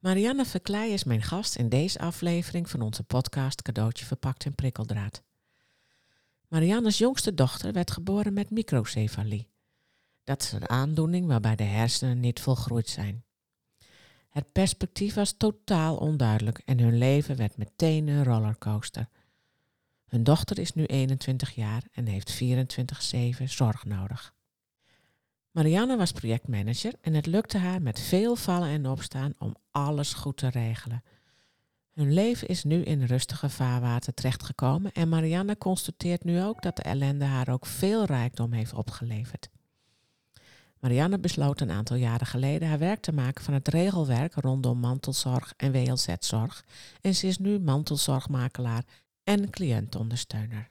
Marianne Verkleij is mijn gast in deze aflevering van onze podcast Cadeautje verpakt in prikkeldraad. Marianne's jongste dochter werd geboren met microcefalie. Dat is een aandoening waarbij de hersenen niet volgroeid zijn. Het perspectief was totaal onduidelijk en hun leven werd meteen een rollercoaster. Hun dochter is nu 21 jaar en heeft 24-7 zorg nodig. Marianne was projectmanager en het lukte haar met veel vallen en opstaan om alles goed te regelen. Hun leven is nu in rustige vaarwater terechtgekomen en Marianne constateert nu ook dat de ellende haar ook veel rijkdom heeft opgeleverd. Marianne besloot een aantal jaren geleden haar werk te maken van het regelwerk rondom mantelzorg en WLZ-zorg en ze is nu mantelzorgmakelaar en cliëntondersteuner.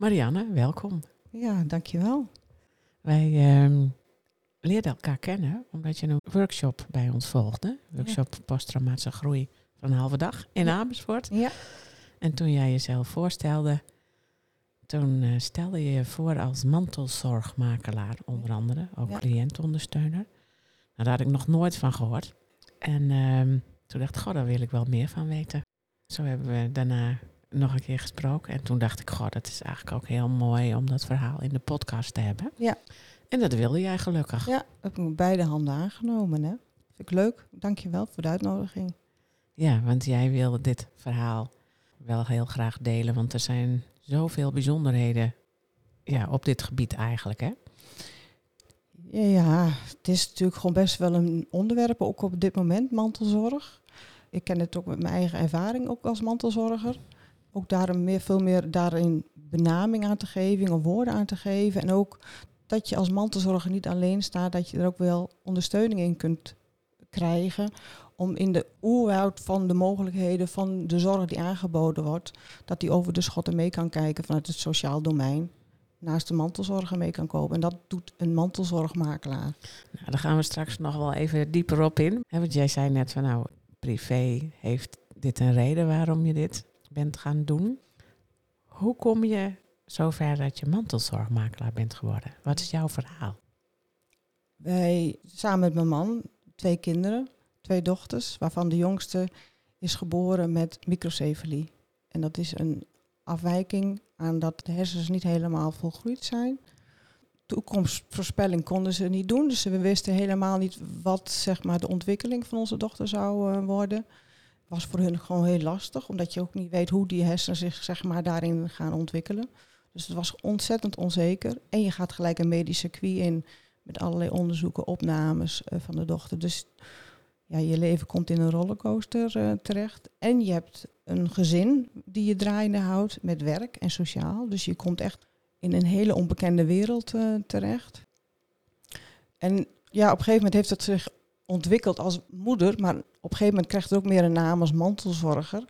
Marianne, welkom. Ja, dankjewel. Wij ehm, leerden elkaar kennen omdat je een workshop bij ons volgde. Workshop posttraumatische groei van een halve dag in Amersfoort. Ja. En toen jij jezelf voorstelde, toen eh, stelde je je voor als mantelzorgmakelaar onder andere, ook Ja. cliëntondersteuner. Nou, daar had ik nog nooit van gehoord. En ehm, toen dacht ik, goh, daar wil ik wel meer van weten. Zo hebben we daarna nog een keer gesproken. En toen dacht ik, goh, dat is eigenlijk ook heel mooi om dat verhaal in de podcast te hebben. Ja. En dat wilde jij gelukkig. Ja, heb ik met beide handen aangenomen. Hè? Vind ik leuk. Dankjewel voor de uitnodiging. Ja, want jij wilde dit verhaal wel heel graag delen. Want er zijn zoveel bijzonderheden ja, op dit gebied eigenlijk. Hè? Ja, het is natuurlijk gewoon best wel een onderwerp, ook op dit moment, mantelzorg. Ik ken het ook met mijn eigen ervaring, ook als mantelzorger. Ook daarom meer, veel meer daarin benaming aan te geven, of woorden aan te geven. En ook dat je als mantelzorger niet alleen staat, dat je er ook wel ondersteuning in kunt krijgen. Om in de oerwoud van de mogelijkheden van de zorg die aangeboden wordt, dat die over de schotten mee kan kijken vanuit het sociaal domein. Naast de mantelzorger mee kan komen. En dat doet een mantelzorgmakelaar. Nou, daar gaan we straks nog wel even dieper op in. Want jij zei net van nou, privé heeft dit een reden waarom je dit bent gaan doen. Hoe kom je zover dat je mantelzorgmakelaar bent geworden? Wat is jouw verhaal? Wij samen met mijn man, twee kinderen, twee dochters, waarvan de jongste is geboren met microcefalie. En dat is een afwijking aan dat de hersens niet helemaal volgroeid zijn. Toekomstvoorspelling konden ze niet doen, dus we wisten helemaal niet wat zeg maar, de ontwikkeling van onze dochter zou eh, worden. Was voor hun gewoon heel lastig, omdat je ook niet weet hoe die hersenen zich zeg maar, daarin gaan ontwikkelen. Dus het was ontzettend onzeker. En je gaat gelijk een medisch circuit in met allerlei onderzoeken, opnames eh, van de dochter. Dus ja, je leven komt in een rollercoaster eh, terecht. En je hebt een gezin die je draaiende houdt met werk en sociaal. Dus je komt echt in een hele onbekende wereld eh, terecht. En ja, op een gegeven moment heeft het zich ontwikkeld als moeder, maar op een gegeven moment krijgt het ook meer een naam als mantelzorger.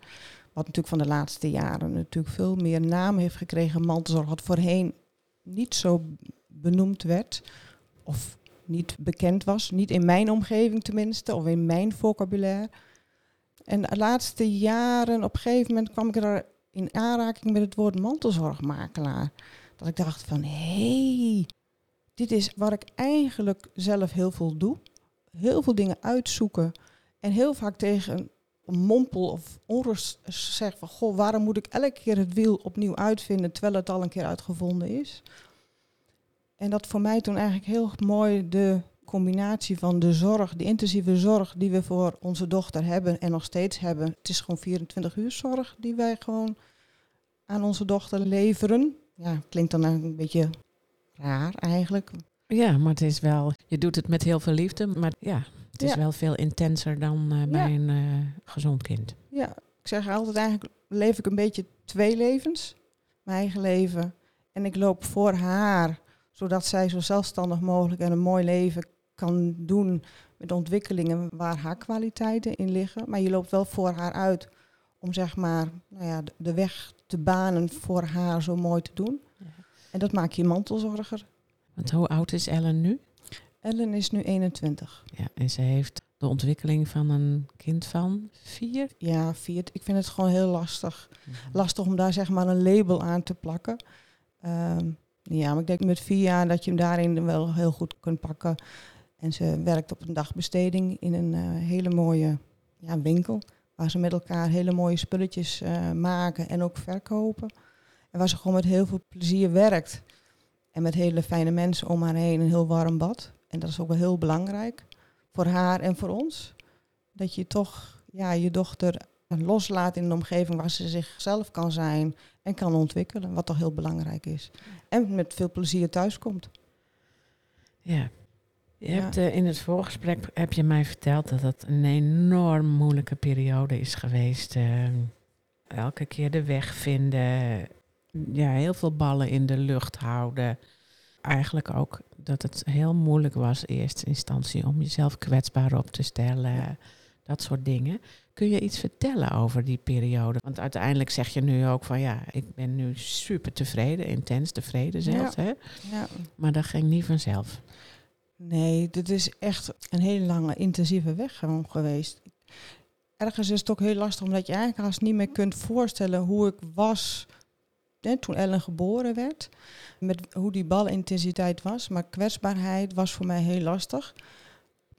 Wat natuurlijk van de laatste jaren natuurlijk veel meer naam heeft gekregen. Mantelzorg, wat voorheen niet zo benoemd werd of niet bekend was. Niet in mijn omgeving tenminste, of in mijn vocabulaire. En de laatste jaren, op een gegeven moment kwam ik er in aanraking met het woord mantelzorgmakelaar. Dat ik dacht van, hé, hey, dit is waar ik eigenlijk zelf heel veel doe. Heel veel dingen uitzoeken. En heel vaak tegen een mompel of onrust zeg van, goh, waarom moet ik elke keer het wiel opnieuw uitvinden terwijl het al een keer uitgevonden is? En dat voor mij toen eigenlijk heel mooi de combinatie van de zorg, de intensieve zorg die we voor onze dochter hebben en nog steeds hebben. Het is gewoon 24 uur zorg die wij gewoon aan onze dochter leveren. Ja, klinkt dan een beetje raar eigenlijk. Ja, maar het is wel, je doet het met heel veel liefde, maar ja, het is Ja. wel veel intenser dan eh, bij een eh, gezond kind. Ja, ik zeg altijd eigenlijk leef ik een beetje twee levens. Mijn eigen leven. En ik loop voor haar, zodat zij zo zelfstandig mogelijk en een mooi leven kan doen met ontwikkelingen waar haar kwaliteiten in liggen. Maar je loopt wel voor haar uit om zeg maar nou ja, de- de weg te banen voor haar zo mooi te doen. Ja. En dat maakt je mantelzorger. Want hoe oud is Ellen nu? Ellen is nu 21. Ja, en ze heeft de ontwikkeling van een kind van vier. Ja, vier. Ik vind het gewoon heel lastig. lastig om daar zeg maar een label aan te plakken. Ehm, ja, maar ik denk met vier jaar dat je hem daarin wel heel goed kunt pakken. En ze werkt op een dagbesteding in een eh, hele mooie ja, winkel. Waar ze met elkaar hele mooie spulletjes eh, maken en ook verkopen. En waar ze gewoon met heel veel plezier werkt. En met hele fijne mensen om haar heen. Een heel warm bad. En dat is ook wel heel belangrijk. Voor haar en voor ons. Dat je toch ja, je dochter loslaat in een omgeving waar ze zichzelf kan zijn en kan ontwikkelen, wat toch heel belangrijk is. En met veel plezier thuiskomt. Ja. Je Ja. hebt, eh, in het voorgesprek heb je mij verteld dat het een enorm moeilijke periode is geweest. Eh, elke keer de weg vinden. Ja, heel veel ballen in de lucht houden. Eigenlijk ook dat het heel moeilijk was in eerste instantie om jezelf kwetsbaar op te stellen. Dat soort dingen. Kun je iets vertellen over die periode? Want uiteindelijk zeg je nu ook van ja, ik ben nu super tevreden, intens tevreden zelfs. Hè? Ja. Maar dat ging niet vanzelf. Nee, dit is echt een hele lange, intensieve weg gewoon geweest. Ergens is het ook heel lastig, omdat je eigenlijk haast niet meer kunt voorstellen hoe ik was toen Ellen geboren werd. Met hoe die balintensiteit was. Maar kwetsbaarheid was voor mij heel lastig.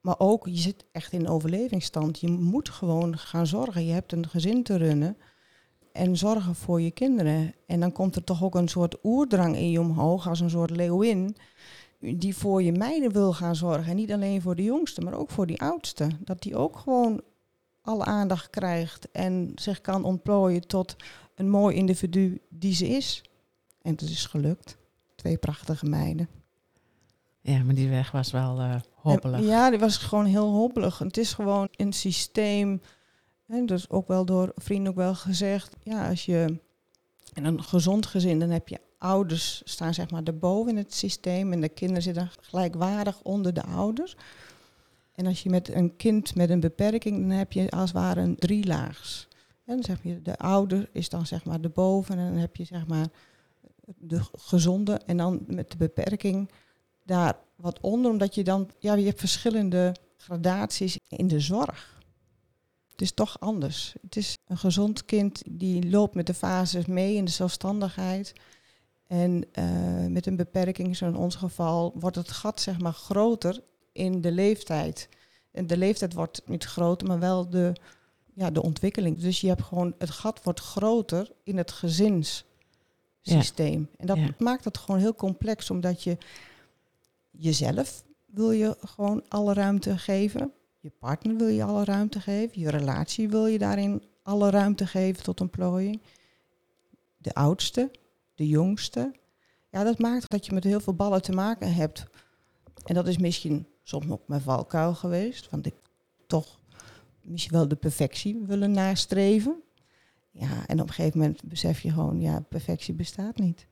Maar ook, je zit echt in overlevingsstand. Je moet gewoon gaan zorgen. Je hebt een gezin te runnen. En zorgen voor je kinderen. En dan komt er toch ook een soort oerdrang in je omhoog, als een soort leeuwin die voor je meiden wil gaan zorgen. En niet alleen voor de jongste, maar ook voor die oudste. Dat die ook gewoon alle aandacht krijgt en zich kan ontplooien tot een mooi individu die ze is. En het is gelukt. Twee prachtige meiden. Ja, maar die weg was wel eh, hobbelig. En ja, die was gewoon heel hobbelig. Het is gewoon een systeem. En dus ook wel door vrienden ook wel gezegd. Ja, als je in een gezond gezin, dan heb je ouders staan zeg maar erboven in het systeem. En de kinderen zitten gelijkwaardig onder de ouders. En als je met een kind met een beperking, dan heb je als het ware een drielaags. Zeg je, de ouder is dan zeg maar erboven. En dan heb je zeg maar de gezonde. En dan met de beperking daar wat onder, omdat je dan, ja, je hebt verschillende gradaties in de zorg. Het is toch anders. Het is een gezond kind die loopt met de fases mee in de zelfstandigheid. En eh, met een beperking, zo in ons geval, wordt het gat zeg maar groter in de leeftijd. En de leeftijd wordt niet groter, maar wel de, ja, de ontwikkeling. Dus je hebt gewoon, het gat wordt groter in het gezinssysteem. En dat Ja. maakt het gewoon heel complex, omdat je jezelf wil je gewoon alle ruimte geven. Je partner wil je alle ruimte geven. Je relatie wil je daarin alle ruimte geven tot een plooiing. De oudste, de jongste. Ja, dat maakt dat je met heel veel ballen te maken hebt. En dat is misschien soms ook mijn valkuil geweest. Want ik toch misschien wel de perfectie willen nastreven. Ja, en op een gegeven moment besef je gewoon, ja, perfectie bestaat niet.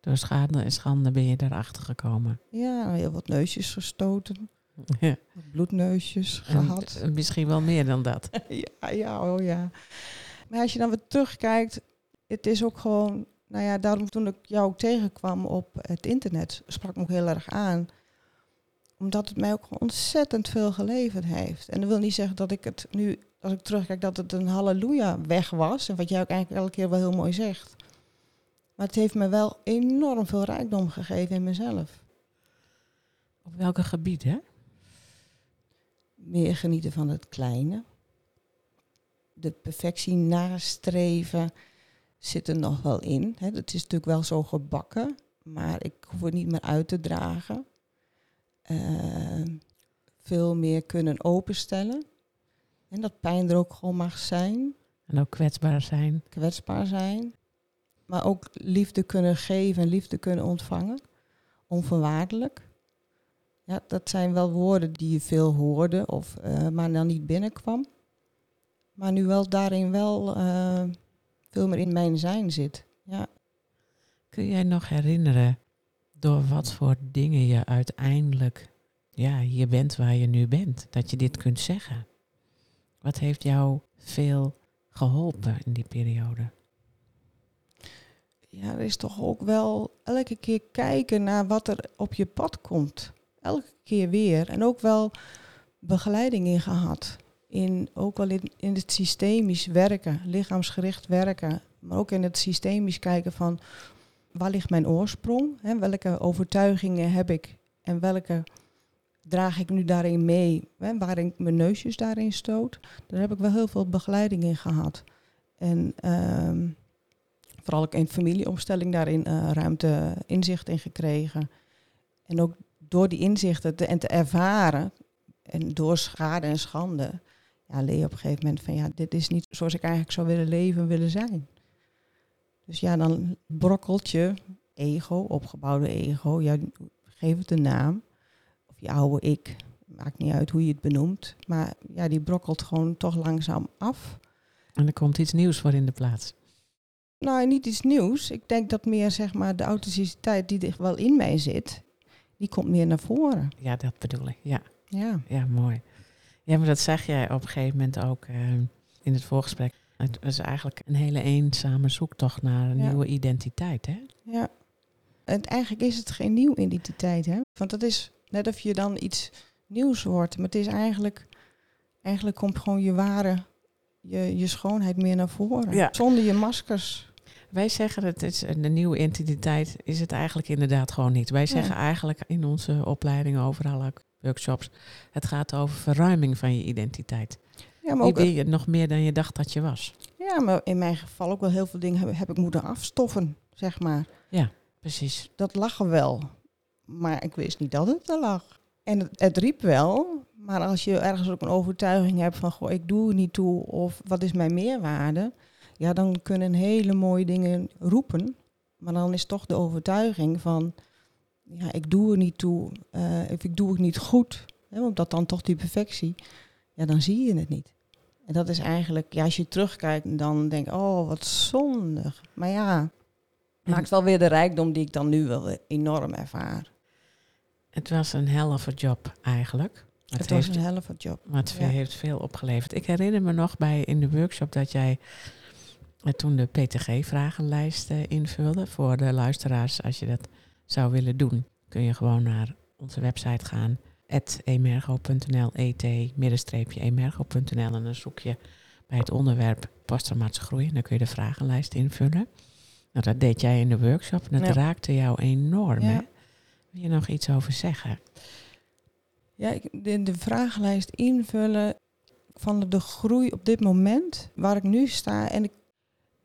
Door schade en schande ben je erachter gekomen. Ja, heel wat neusjes gestoten, Ja. wat bloedneusjes gehad. eh, misschien wel meer dan dat. ja, ja, oh ja. Maar als je dan weer terugkijkt, het is ook gewoon, nou ja, daarom toen ik jou tegenkwam op het internet, sprak me ook heel erg aan. Omdat het mij ook ontzettend veel geleverd heeft. En dat wil niet zeggen dat ik het nu, als ik terugkijk, dat het een halleluja weg was. En wat jij ook eigenlijk elke keer wel heel mooi zegt. Maar het heeft me wel enorm veel rijkdom gegeven in mezelf. Op welke gebieden? meer genieten van het kleine. De perfectie nastreven zit er nog wel in. Hè. Het is natuurlijk wel zo gebakken, maar ik hoef het niet meer uit te dragen. Ehm, veel meer kunnen openstellen. En dat pijn er ook gewoon mag zijn, En ook kwetsbaar zijn. kwetsbaar zijn. Maar ook liefde kunnen geven en liefde kunnen ontvangen. Onvoorwaardelijk. Ja, dat zijn wel woorden die je veel hoorde, of, eh, maar dan niet binnenkwam. Maar nu wel daarin wel eh, veel meer in mijn zijn zit. Ja. Kun jij nog herinneren door wat voor dingen je uiteindelijk ja, hier bent waar je nu bent? Dat je dit kunt zeggen. Wat heeft jou veel geholpen in die periode? ja, er is toch ook wel elke keer kijken naar wat er op je pad komt. Elke keer weer. En ook wel begeleiding in gehad. In, ook wel in, in het systemisch werken, lichaamsgericht werken. Maar ook in het systemisch kijken van waar ligt mijn oorsprong? Hè? Welke overtuigingen heb ik en welke draag ik nu daarin mee? Hè? Waar ik mijn neusjes daarin stoot. Daar heb ik wel heel veel begeleiding in gehad. En ehm, vooral ook in familieomstelling daarin uh, ruimte inzicht in gekregen. En ook door die inzichten te, en te ervaren en door schade en schande, ja, leer je op een gegeven moment van ja, dit is niet zoals ik eigenlijk zou willen leven, willen zijn. Dus ja, dan brokkelt je ego, opgebouwde ego, ja, geef het een naam. Of je oude ik, maakt niet uit hoe je het benoemt. Maar ja, die brokkelt gewoon toch langzaam af. En er komt iets nieuws voor in de plaats. Nou, niet iets nieuws. Ik denk dat meer zeg maar de authenticiteit die er wel in mij zit, die komt meer naar voren. Ja, dat bedoel ik. Ja, Ja, ja mooi. Ja, maar dat zeg jij op een gegeven moment ook eh, in het voorgesprek. Het is eigenlijk een hele eenzame zoektocht naar een Ja. nieuwe identiteit, hè? ja. En eigenlijk is het geen nieuw identiteit, hè? Want dat is net of je dan iets nieuws wordt. Maar het is eigenlijk, eigenlijk komt gewoon je ware, je, je schoonheid meer naar voren. Ja. Zonder je maskers. Wij zeggen het is een nieuwe identiteit, is het eigenlijk inderdaad gewoon niet. Wij zeggen eigenlijk in onze opleidingen, overal ook workshops, het gaat over verruiming van je identiteit. Ja, maar, ook, je nog meer dan je dacht dat je was? ja, maar in mijn geval ook wel heel veel dingen heb, heb ik moeten afstoffen, zeg maar. Precies. dat lag er wel. Maar ik wist niet dat het er lag. En het, het riep wel. Maar als je ergens ook een overtuiging hebt van... Goh, ik doe er niet toe of wat is mijn meerwaarde... Ja, dan kunnen hele mooie dingen roepen. Maar dan is toch de overtuiging van... Ja, ik doe er niet toe. eh, of ik doe het niet goed. Hè, want dat dan toch die perfectie. Ja, dan zie je het niet. En dat is eigenlijk... Ja, als je terugkijkt, dan denk ik... Oh, wat zondig. Maar ja, maakt wel weer de rijkdom die ik dan nu wel enorm ervaar. Het was een a job eigenlijk. Het, Het, was heeft, een helft job. maar het ja. heeft veel opgeleverd. Ik herinner me nog bij in de workshop dat jij eh, toen de PTG-vragenlijst invulde voor de luisteraars. Als je dat zou willen doen, kun je gewoon naar onze website gaan. emergo.nl, et-emergo.nl en dan zoek je bij het onderwerp posttraumatische groei. En dan kun je de vragenlijst invullen. Nou, dat deed jij in de workshop en dat Ja. raakte jou enorm. Ja. Hè? Wil je nog iets over zeggen? Ja, ik, de, de vragenlijst invullen van de, de groei op dit moment, waar ik nu sta. En ik,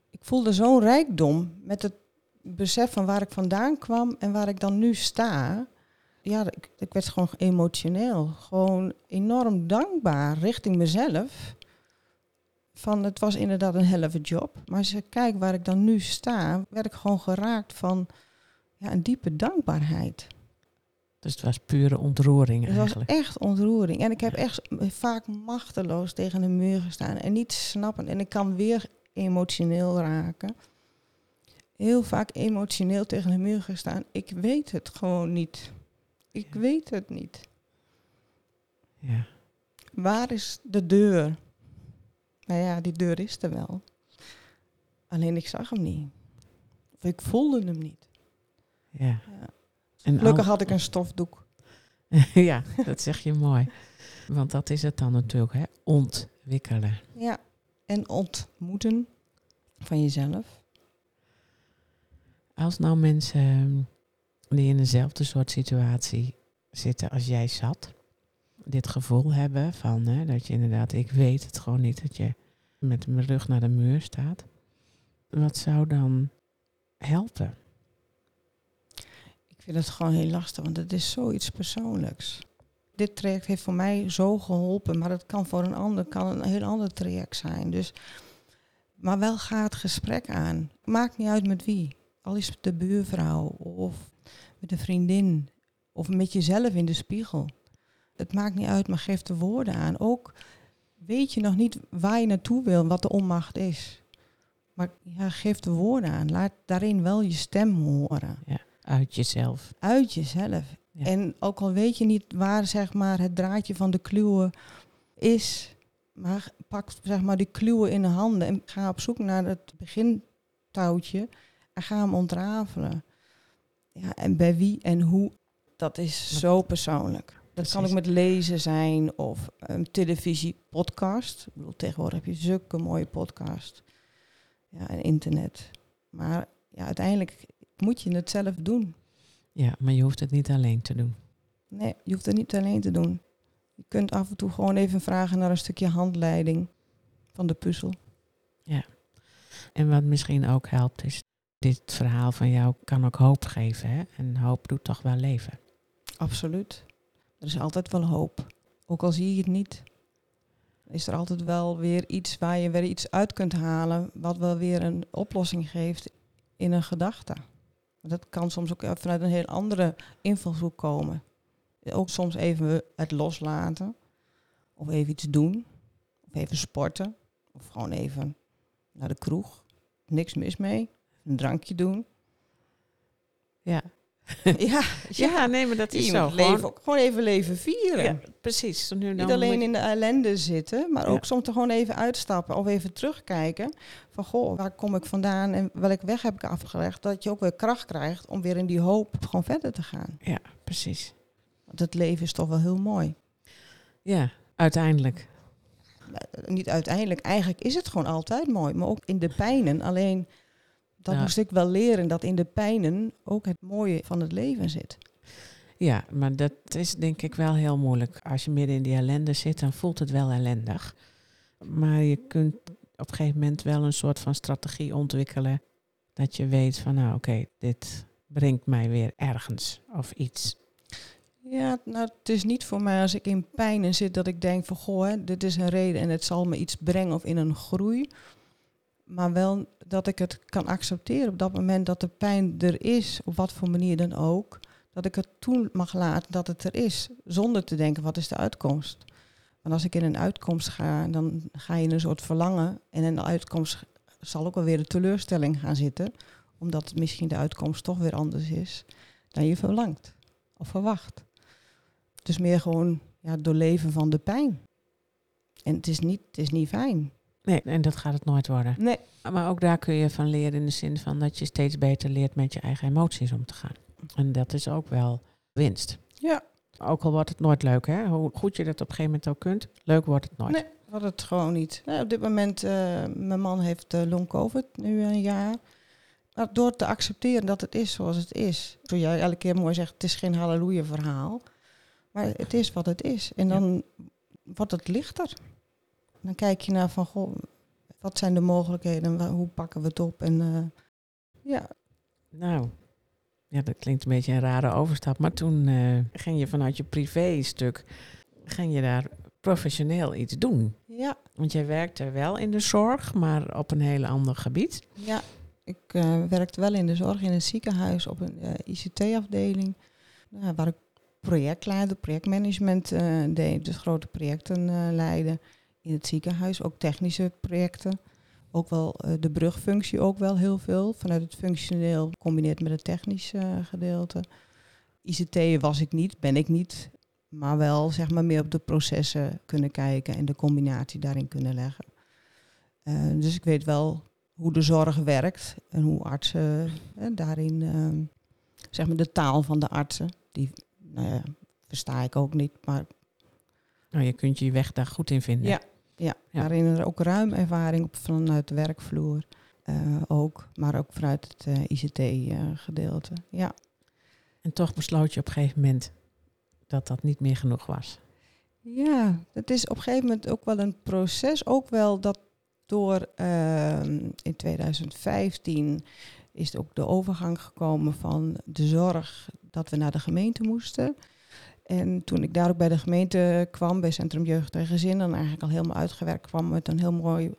ik voelde zo'n rijkdom met het besef van waar ik vandaan kwam en waar ik dan nu sta. Ja, ik, ik werd gewoon emotioneel. Gewoon enorm dankbaar richting mezelf. Van het was inderdaad een helft job. Maar als ik kijk waar ik dan nu sta, werd ik gewoon geraakt van ja, een diepe dankbaarheid. Dus het was pure ontroering Het was eigenlijk. echt ontroering. En ik heb echt vaak machteloos tegen een muur gestaan en niet snappen. En ik kan weer emotioneel raken. Heel vaak emotioneel tegen een muur gestaan. Ik weet het gewoon niet. Ik weet het niet. Ja. Waar is de deur? Nou ja, die deur is er wel. Alleen ik zag hem niet. Of ik voelde hem niet. Ja. Ja. En Gelukkig had ik een stofdoek. ja, dat zeg je mooi. Want dat is het dan natuurlijk, hè? Ontwikkelen. Ja. En ontmoeten van jezelf. Als nou mensen ehm, die in dezelfde soort situatie zitten als jij zat, dit gevoel hebben van hè, dat je inderdaad, ik weet het gewoon niet, dat je met mijn rug naar de muur staat. Wat zou dan helpen? Ik vind het gewoon heel lastig, want het is zoiets persoonlijks. Dit traject heeft voor mij zo geholpen, maar het kan voor een ander kan een heel ander traject zijn. Dus, maar wel ga het gesprek aan. Maakt niet uit met wie. Al is het de buurvrouw of met een vriendin Of met jezelf in de spiegel. Het maakt niet uit, maar geef de woorden aan. Ook weet je nog niet waar je naartoe wil, wat de onmacht is. Maar ja, geef de woorden aan. Laat daarin wel je stem horen. Uit jezelf. Uit jezelf. Ja. En ook al weet je niet waar zeg maar, het draadje van de kluwen is, maar pak zeg maar, die kluwen in de handen en ga op zoek naar het begintouwtje en ga hem ontrafelen. Ja, en bij wie en hoe, dat is Dat- zo persoonlijk. Dat kan ook met lezen zijn of een televisie, podcast. Ik bedoel, tegenwoordig heb je zulke mooie podcast. Ja, en internet. Maar ja, uiteindelijk moet je het zelf doen. Ja, maar je hoeft het niet alleen te doen. Nee, je hoeft het niet alleen te doen. Je kunt af en toe gewoon even vragen naar een stukje handleiding van de puzzel. En wat misschien ook helpt is, dit verhaal van jou kan ook hoop geven. Hè? En hoop doet toch wel leven. Absoluut. Er is altijd wel hoop. Ook al zie je het niet, is er altijd wel weer iets waar je weer iets uit kunt halen, wat wel weer een oplossing geeft in een gedachte. Dat kan soms ook vanuit een heel andere invalshoek komen. Ook soms even het loslaten, of even iets doen, of even sporten, of gewoon even naar de kroeg. Niks mis mee. Een drankje doen. Ja, ja, ja nee, maar dat is je zo. leven, Gewoon, even leven vieren. ja, precies. Nu Niet alleen in de ellende zitten, maar Ja. ook soms er gewoon even uitstappen of even terugkijken. Van goh, waar kom ik vandaan en welke weg heb ik afgelegd? Dat je ook weer kracht krijgt om weer in die hoop gewoon verder te gaan. Ja, precies. Want het leven is toch wel heel mooi. Ja, uiteindelijk. Eh, Niet uiteindelijk, eigenlijk is het gewoon altijd mooi, maar ook in de pijnen. Alleen dat Ja. moest ik wel leren, dat in de pijnen ook het mooie van het leven zit. Ja, maar dat is denk ik wel heel moeilijk. Als je midden in die ellende zit, dan voelt het wel ellendig. Maar je kunt op een gegeven moment wel een soort van strategie ontwikkelen. Dat je weet van, nou oké, dit brengt mij weer ergens of iets. Ja, nou, het is niet voor mij als ik in pijnen zit dat ik denk van goh, hè, dit is een reden en het zal me iets brengen of in een groei. Maar wel dat ik het kan accepteren op dat moment dat de pijn er is, op wat voor manier dan ook. Dat ik het toe mag laten dat het er is, zonder te denken wat is de uitkomst. Want als ik in een uitkomst ga, dan ga je in een soort verlangen. En in de uitkomst zal ook wel weer een teleurstelling gaan zitten. Omdat misschien de uitkomst toch weer anders is dan je verlangt of verwacht. Dus meer gewoon ja, doorleven van de pijn. En het is niet, het is niet fijn. Nee, en dat gaat het nooit worden. Nee. Maar ook daar kun je van leren in de zin van dat je steeds beter leert met je eigen emoties om te gaan. En dat is ook wel winst. Ja. Ook al wordt het nooit leuk, hè? Hoe goed je dat op een gegeven moment ook kunt, leuk wordt het nooit. Nee, wat het gewoon niet. Nee, op dit moment, eh, mijn man heeft uh, long covid, nu een jaar. Maar door te accepteren dat het is zoals het is. Zoals jij elke keer mooi zegt, het is geen halleluja verhaal. Maar het is wat het is. En dan wordt het lichter. Dan kijk je naar van, goh, wat zijn de mogelijkheden? Hoe pakken we het op? En eh, ja, Nou, ja, dat klinkt een beetje een rare overstap. Maar toen eh, ging je vanuit je privé-stuk, ging je daar professioneel iets doen. ja, Want jij werkte wel in de zorg, maar op een heel ander gebied. Ja, ik eh, werkte wel in de zorg in het ziekenhuis op een ICT-afdeling. Waar ik projectleider, projectmanagement deed. Dus grote projecten leiden in het ziekenhuis. Ook technische projecten. Ook wel eh, de brugfunctie ook wel heel veel. Vanuit het functioneel gecombineerd met het technische eh, gedeelte. ICT was ik niet, ben ik niet. Maar wel zeg maar meer op de processen kunnen kijken en de combinatie daarin kunnen leggen. Eh, dus ik weet wel hoe de zorg werkt en hoe artsen eh, daarin, ehm, zeg maar de taal van de artsen, die nou ja, versta ik ook niet, maar Nou, je kunt je weg daar goed in vinden. Ja. Ja, daarin er ook ruim ervaring op vanuit de werkvloer eh, ook, maar ook vanuit het eh, ICT-gedeelte. ja. En toch besloot je op een gegeven moment dat dat niet meer genoeg was. Ja, het is op een gegeven moment ook wel een proces. Ook wel dat door ehm, in 2015 is ook de overgang gekomen van de zorg dat we naar de gemeente moesten. En toen ik daar ook bij de gemeente kwam, bij Centrum Jeugd en Gezin, en eigenlijk al helemaal uitgewerkt kwam met een heel mooi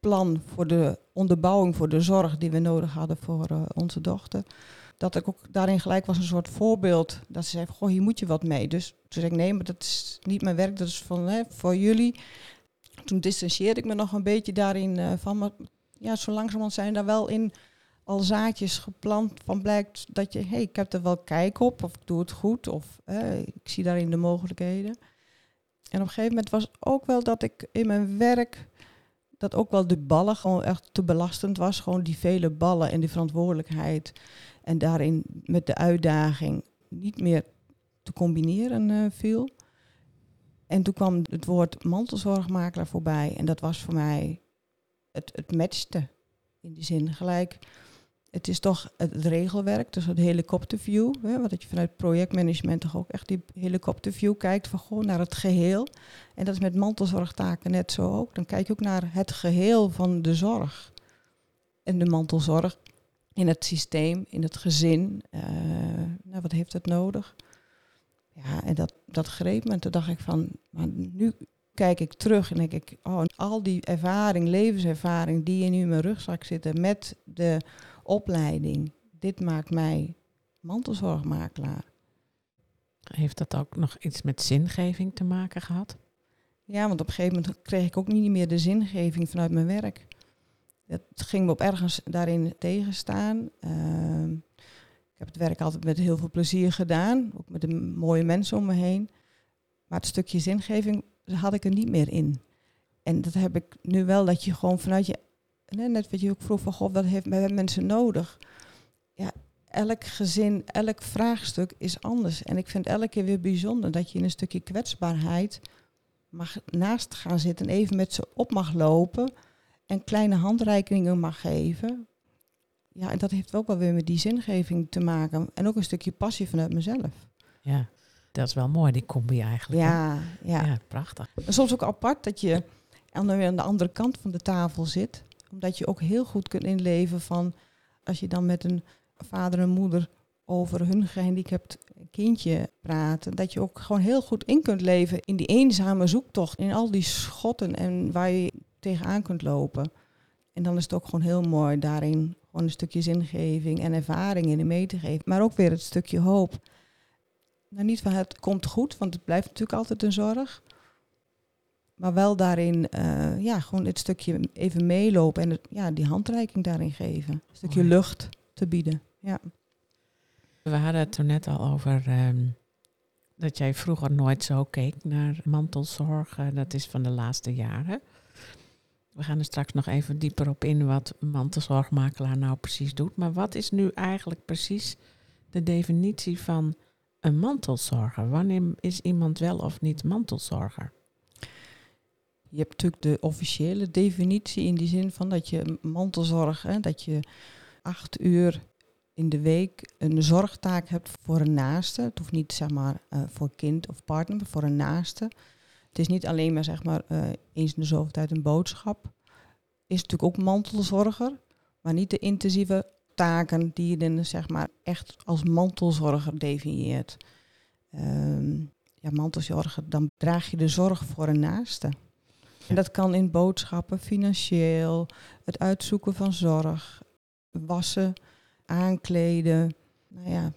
plan voor de onderbouwing voor de zorg die we nodig hadden voor eh, onze dochter. dat ik ook daarin gelijk was een soort voorbeeld. Dat ze zei, goh, hier moet je wat mee. Dus toen zei ik, nee, maar dat is niet mijn werk, dat is van, hè, voor jullie. Toen distancieerde ik me nog een beetje daarin uh, van. Maar ja, zo langzamerhand zijn daar wel in al zaadjes geplant van blijkt dat je, hey, ik heb er wel kijk op, of ik doe het goed, of uh, ik zie daarin de mogelijkheden. En op een gegeven moment was ook wel dat ik in mijn werk, dat ook wel de ballen gewoon echt te belastend was. Gewoon die vele ballen en die verantwoordelijkheid. En daarin met de uitdaging niet meer te combineren uh, viel. En toen kwam het woord mantelzorgmakelaar voorbij. En dat was voor mij, het, het matchte in die zin gelijk. Het is toch het regelwerk, dus het helikopterview. Hè, wat je vanuit projectmanagement toch ook echt die helikopterview kijkt van gewoon naar het geheel. En dat is met mantelzorgtaken net zo ook. Dan kijk je ook naar het geheel van de zorg. En de mantelzorg in het systeem, in het gezin. Uh, nou, wat heeft het nodig? Ja, en dat, dat greep me. En toen dacht ik van, maar nu kijk ik terug en denk ik, oh, al die ervaring, levenservaring die in nu in mijn rugzak zitten met de opleiding, dit maakt mij mantelzorgmakelaar. Heeft dat ook nog iets met zingeving te maken gehad? Ja, want op een gegeven moment kreeg ik ook niet meer de zingeving vanuit mijn werk. Het ging me op ergens daarin tegenstaan. Uh, ik heb het werk altijd met heel veel plezier gedaan, ook met de mooie mensen om me heen. Maar het stukje zingeving had ik er niet meer in. En dat heb ik nu wel, dat je gewoon vanuit je, net wat je ook vroeg van, god, wat heeft mensen nodig? Ja, elk gezin, elk vraagstuk is anders. En ik vind elke keer weer bijzonder dat je in een stukje kwetsbaarheid mag naast gaan zitten en even met ze op mag lopen en kleine handreikingen mag geven. Ja, en dat heeft ook wel weer met die zingeving te maken. En ook een stukje passie vanuit mezelf. Ja, dat is wel mooi, die combi eigenlijk. Ja, ja. ja prachtig. En soms ook apart dat je aan de andere kant van de tafel zit. Omdat je ook heel goed kunt inleven van... als je dan met een vader en moeder over hun gehandicapt kindje praten. Dat je ook gewoon heel goed in kunt leven in die eenzame zoektocht. In al die schotten en waar je tegenaan kunt lopen. En dan is het ook gewoon heel mooi daarin gewoon een stukje zingeving en ervaring in mee te geven. Maar ook weer het stukje hoop. Nou, niet van het komt goed, want het blijft natuurlijk altijd een zorg. Maar wel daarin, uh, ja, gewoon het stukje even meelopen en het, ja, die handreiking daarin geven. Een stukje lucht te bieden. Ja. We hadden het er net al over um, dat jij vroeger nooit zo keek naar mantelzorg. dat is van de laatste jaren. We gaan er straks nog even dieper op in wat mantelzorgmakelaar nou precies doet. Maar wat is nu eigenlijk precies de definitie van een mantelzorger? Wanneer is iemand wel of niet mantelzorger? Je hebt natuurlijk de officiële definitie in die zin van dat je mantelzorg, hè, dat je acht uur in de week een zorgtaak hebt voor een naaste. Het hoeft niet zeg maar uh, voor kind of partner, maar voor een naaste. Het is niet alleen maar zeg maar uh, eens in de zoveel tijd een boodschap. Is natuurlijk ook mantelzorger, maar niet de intensieve taken die je dan zeg maar echt als mantelzorger definieert. Um, ja, mantelzorger, dan draag je de zorg voor een naaste. En dat kan in boodschappen, financieel, het uitzoeken van zorg, wassen, aankleden. Nou ja,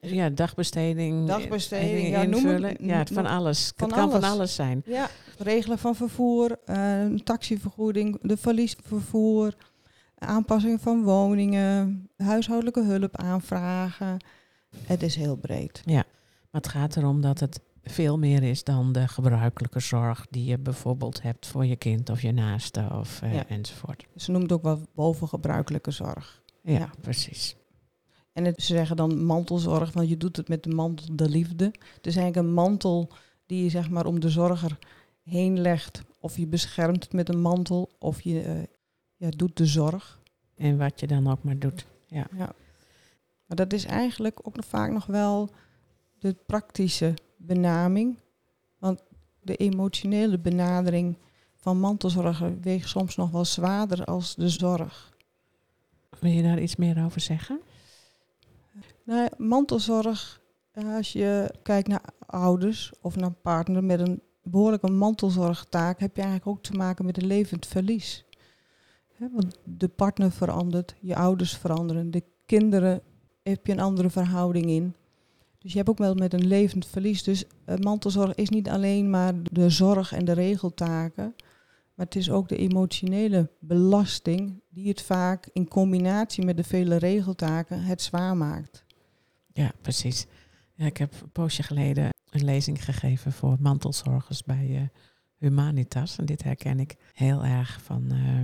ja, dagbesteding. Dagbesteding, ja, invullen. Het, ja, van alles. Van het kan van alles zijn. Ja, regelen van vervoer, uh, taxivergoeding, de verliesvervoer, aanpassing van woningen, huishoudelijke hulp aanvragen. Het is heel breed. Ja, maar het gaat erom dat het veel meer is dan de gebruikelijke zorg die je bijvoorbeeld hebt voor je kind of je naaste of uh, enzovoort. Ze noemt ook wel bovengebruikelijke zorg. Ja, ja. precies. En het, ze zeggen dan mantelzorg, want je doet het met de mantel de liefde. Het is eigenlijk een mantel die je zeg maar om de zorger heen legt. Of je beschermt het met een mantel, of je uh, ja, doet de zorg. En wat je dan ook maar doet. Ja. ja. Maar dat is eigenlijk ook nog vaak nog wel de praktische benaming. Want de emotionele benadering van mantelzorger weegt soms nog wel zwaarder als de zorg. Wil je daar iets meer over zeggen? Nou, mantelzorg, eh, als je kijkt naar ouders of naar een partner met een behoorlijke mantelzorgtaak, heb je eigenlijk ook te maken met een levend verlies. want de partner verandert, je ouders veranderen, de kinderen heb je een andere verhouding in. Dus je hebt ook wel met een levend verlies. Dus uh, mantelzorg is niet alleen maar de zorg en de regeltaken. Maar het is ook de emotionele belasting die het vaak in combinatie met de vele regeltaken het zwaar maakt. Ja, precies. Ja, ik heb een poosje geleden een lezing gegeven voor mantelzorgers bij uh, Humanitas. En dit herken ik heel erg van, uh,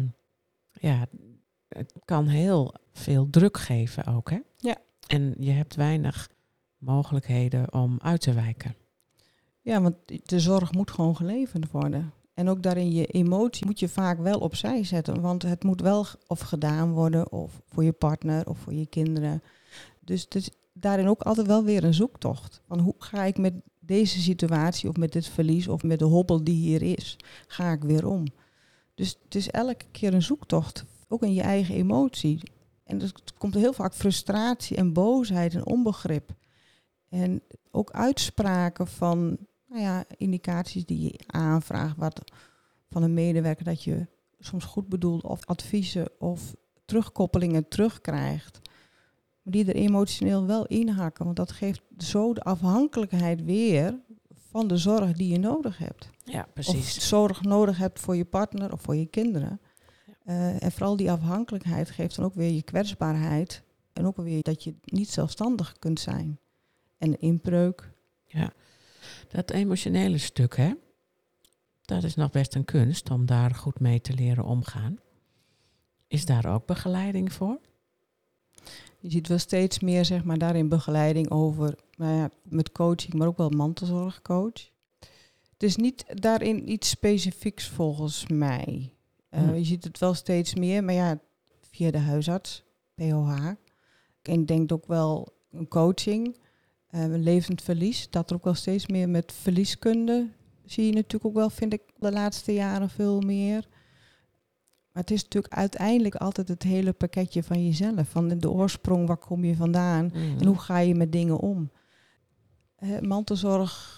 ja, het kan heel veel druk geven ook, hè? Ja. En je hebt weinig mogelijkheden om uit te wijken. Ja, want de zorg moet gewoon geleverd worden. En ook daarin je emotie moet je vaak wel opzij zetten. Want het moet wel of gedaan worden, of voor je partner of voor je kinderen. Dus het daarin ook altijd wel weer een zoektocht. Van hoe ga ik met deze situatie of met dit verlies of met de hobbel die hier is, ga ik weer om. Dus het is elke keer een zoektocht, ook in je eigen emotie. En er komt heel vaak frustratie en boosheid en onbegrip. En ook uitspraken van nou ja, indicaties die je aanvraagt wat van een medewerker dat je soms goed bedoelt of adviezen of terugkoppelingen terugkrijgt. Maar die er emotioneel wel inhakken, want dat geeft zo de afhankelijkheid weer van de zorg die je nodig hebt. Ja, precies. Of zorg nodig hebt voor je partner of voor je kinderen. Uh, en vooral die afhankelijkheid geeft dan ook weer je kwetsbaarheid. En ook weer dat je niet zelfstandig kunt zijn. En inbreuk. Ja, dat emotionele stuk, hè? Dat is nog best een kunst om daar goed mee te leren omgaan. Is daar ook begeleiding voor? Je ziet wel steeds meer, zeg maar, daarin begeleiding over, nou ja, met coaching, maar ook wel mantelzorgcoach. Het is niet daarin iets specifieks volgens mij. Uh, hm. Je ziet het wel steeds meer, maar ja, via de huisarts, POH. En ik denk ook wel een coaching, uh, een levend verlies, dat er ook wel steeds meer met verlieskunde zie je natuurlijk ook wel, vind ik, de laatste jaren veel meer. Maar het is natuurlijk uiteindelijk altijd het hele pakketje van jezelf. Van de oorsprong, waar kom je vandaan en Mhm. hoe ga je met dingen om. Uh, mantelzorg,